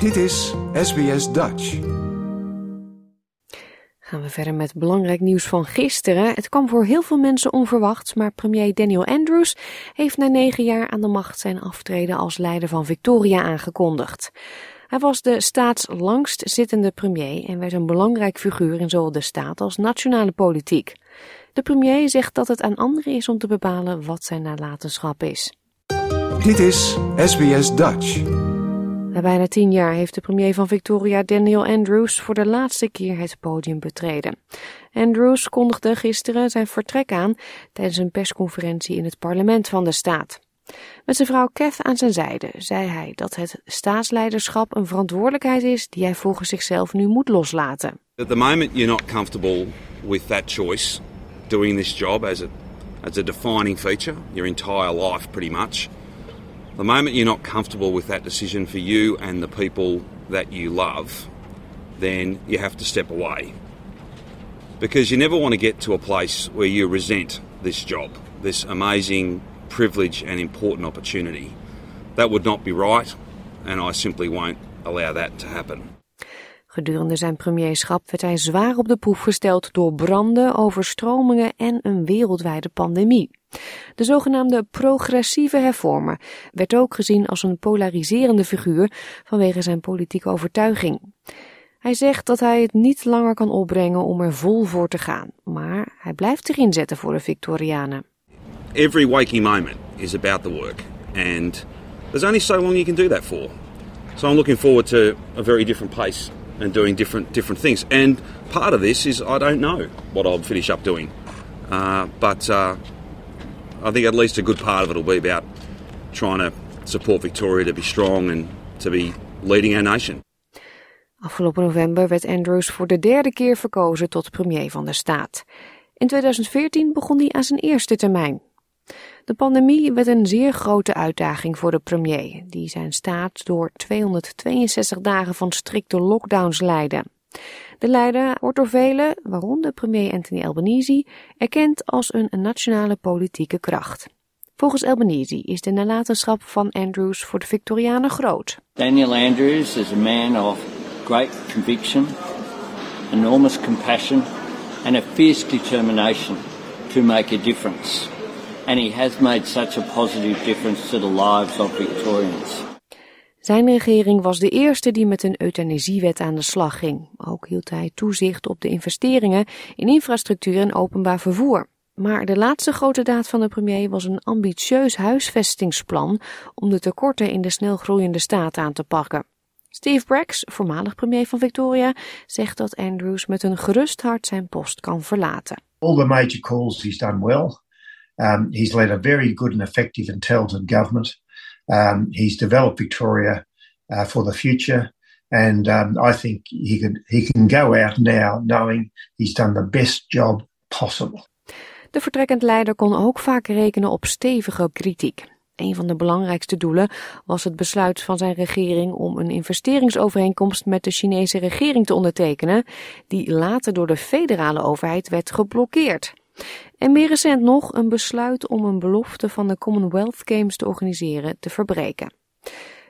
Dit is SBS Dutch. Gaan we verder met belangrijk nieuws van gisteren. Het kwam voor heel veel mensen onverwachts, maar premier Daniel Andrews heeft na negen jaar aan de macht zijn aftreden als leider van Victoria aangekondigd. Hij was de staatslangst zittende premier en werd een belangrijk figuur in zowel de staat als nationale politiek. De premier zegt dat het aan anderen is om te bepalen wat zijn nalatenschap is. Dit is SBS Dutch. Na bijna tien jaar heeft de premier van Victoria, Daniel Andrews, voor de laatste keer het podium betreden. Andrews kondigde gisteren zijn vertrek aan tijdens een persconferentie in het parlement van de staat. Met zijn vrouw Kath aan zijn zijde zei hij dat het staatsleiderschap een verantwoordelijkheid is die hij volgens zichzelf nu moet loslaten. At the moment you're not comfortable with that choice, doing this job as a, as a defining feature, your entire life pretty much. The moment you're not comfortable with that decision for you and the people that you love, then you have to step away. Because you never want to get to a place where you resent this job, this amazing privilege and important opportunity. That would not be right, and I simply won't allow that to happen. Gedurende zijn premierschap werd hij zwaar op de proef gesteld door branden, overstromingen en een wereldwijde pandemie. De zogenaamde progressieve hervormer werd ook gezien als een polariserende figuur vanwege zijn politieke overtuiging. Hij zegt dat hij het niet langer kan opbrengen om er vol voor te gaan, maar hij blijft zich inzetten voor de Victorianen. Every waking moment is about the work, and there's only so long you can do that for. So I'm looking forward to a very different pace and doing different different things. And part of this is I don't know what I'll finish up doing, uh, but uh, I think at least a good part of it will be about trying to support Victoria to be strong and to be leading our nation. Afgelopen november werd Andrews voor de derde keer verkozen tot premier van de staat. In 2014 begon hij aan zijn eerste termijn. De pandemie werd een zeer grote uitdaging voor de premier, die zijn staat door 262 dagen van strikte lockdowns leidde. De leider wordt door velen, waaronder premier Anthony Albanese, erkend als een nationale politieke kracht. Volgens Albanese is de nalatenschap van Andrews voor de Victorianen groot. Daniel Andrews is a man of great conviction, enormous compassion and a fierce determination to make a difference. And he has made such a positive difference to the lives of Victorians. Zijn regering was de eerste die met een euthanasiewet aan de slag ging. Ook hield hij toezicht op de investeringen in infrastructuur en openbaar vervoer. Maar de laatste grote daad van de premier was een ambitieus huisvestingsplan om de tekorten in de snel groeiende staat aan te pakken. Steve Braggs, voormalig premier van Victoria, zegt dat Andrews met een gerust hart zijn post kan verlaten. All the major calls he's done well. Um, he's led a very good and effective intelligent government. Um, he's developed Victoria uh, for the future, and um, I think he can he can go out now knowing he's done the best job possible. De vertrekkend leider kon ook vaak rekenen op stevige kritiek. Een van de belangrijkste doelen was het besluit van zijn regering om een investeringsovereenkomst met de Chinese regering te ondertekenen, die later door de federale overheid werd geblokkeerd. En meer recent nog een besluit om een belofte van de Commonwealth Games te organiseren te verbreken.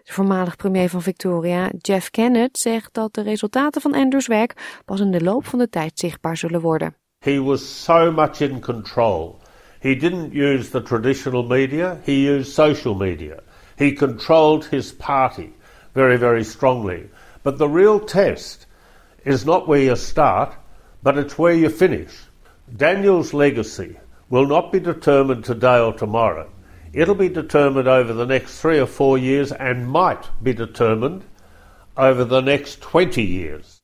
De voormalig premier van Victoria, Jeff Kennett, zegt dat de resultaten van Andrews werk pas in de loop van de tijd zichtbaar zullen worden. He was so much in control. He didn't use the traditional media, he used social media. He controlled his party very, very strongly. But the real test is not where you start, but it's where you finish. Daniel's legacy will not be determined today or tomorrow. It'll be determined over the next three or four years and might be determined over the next 20 years.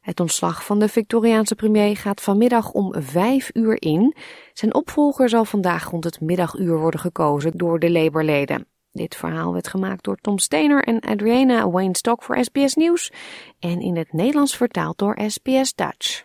Het ontslag van de Victoriaanse premier gaat vanmiddag om vijf uur in. Zijn opvolger zal vandaag rond het middaguur worden gekozen door de Labour-leden. Dit verhaal werd gemaakt door Tom Steiner en Adriana Wayne-Stock voor SBS Nieuws en in het Nederlands vertaald door SBS Dutch.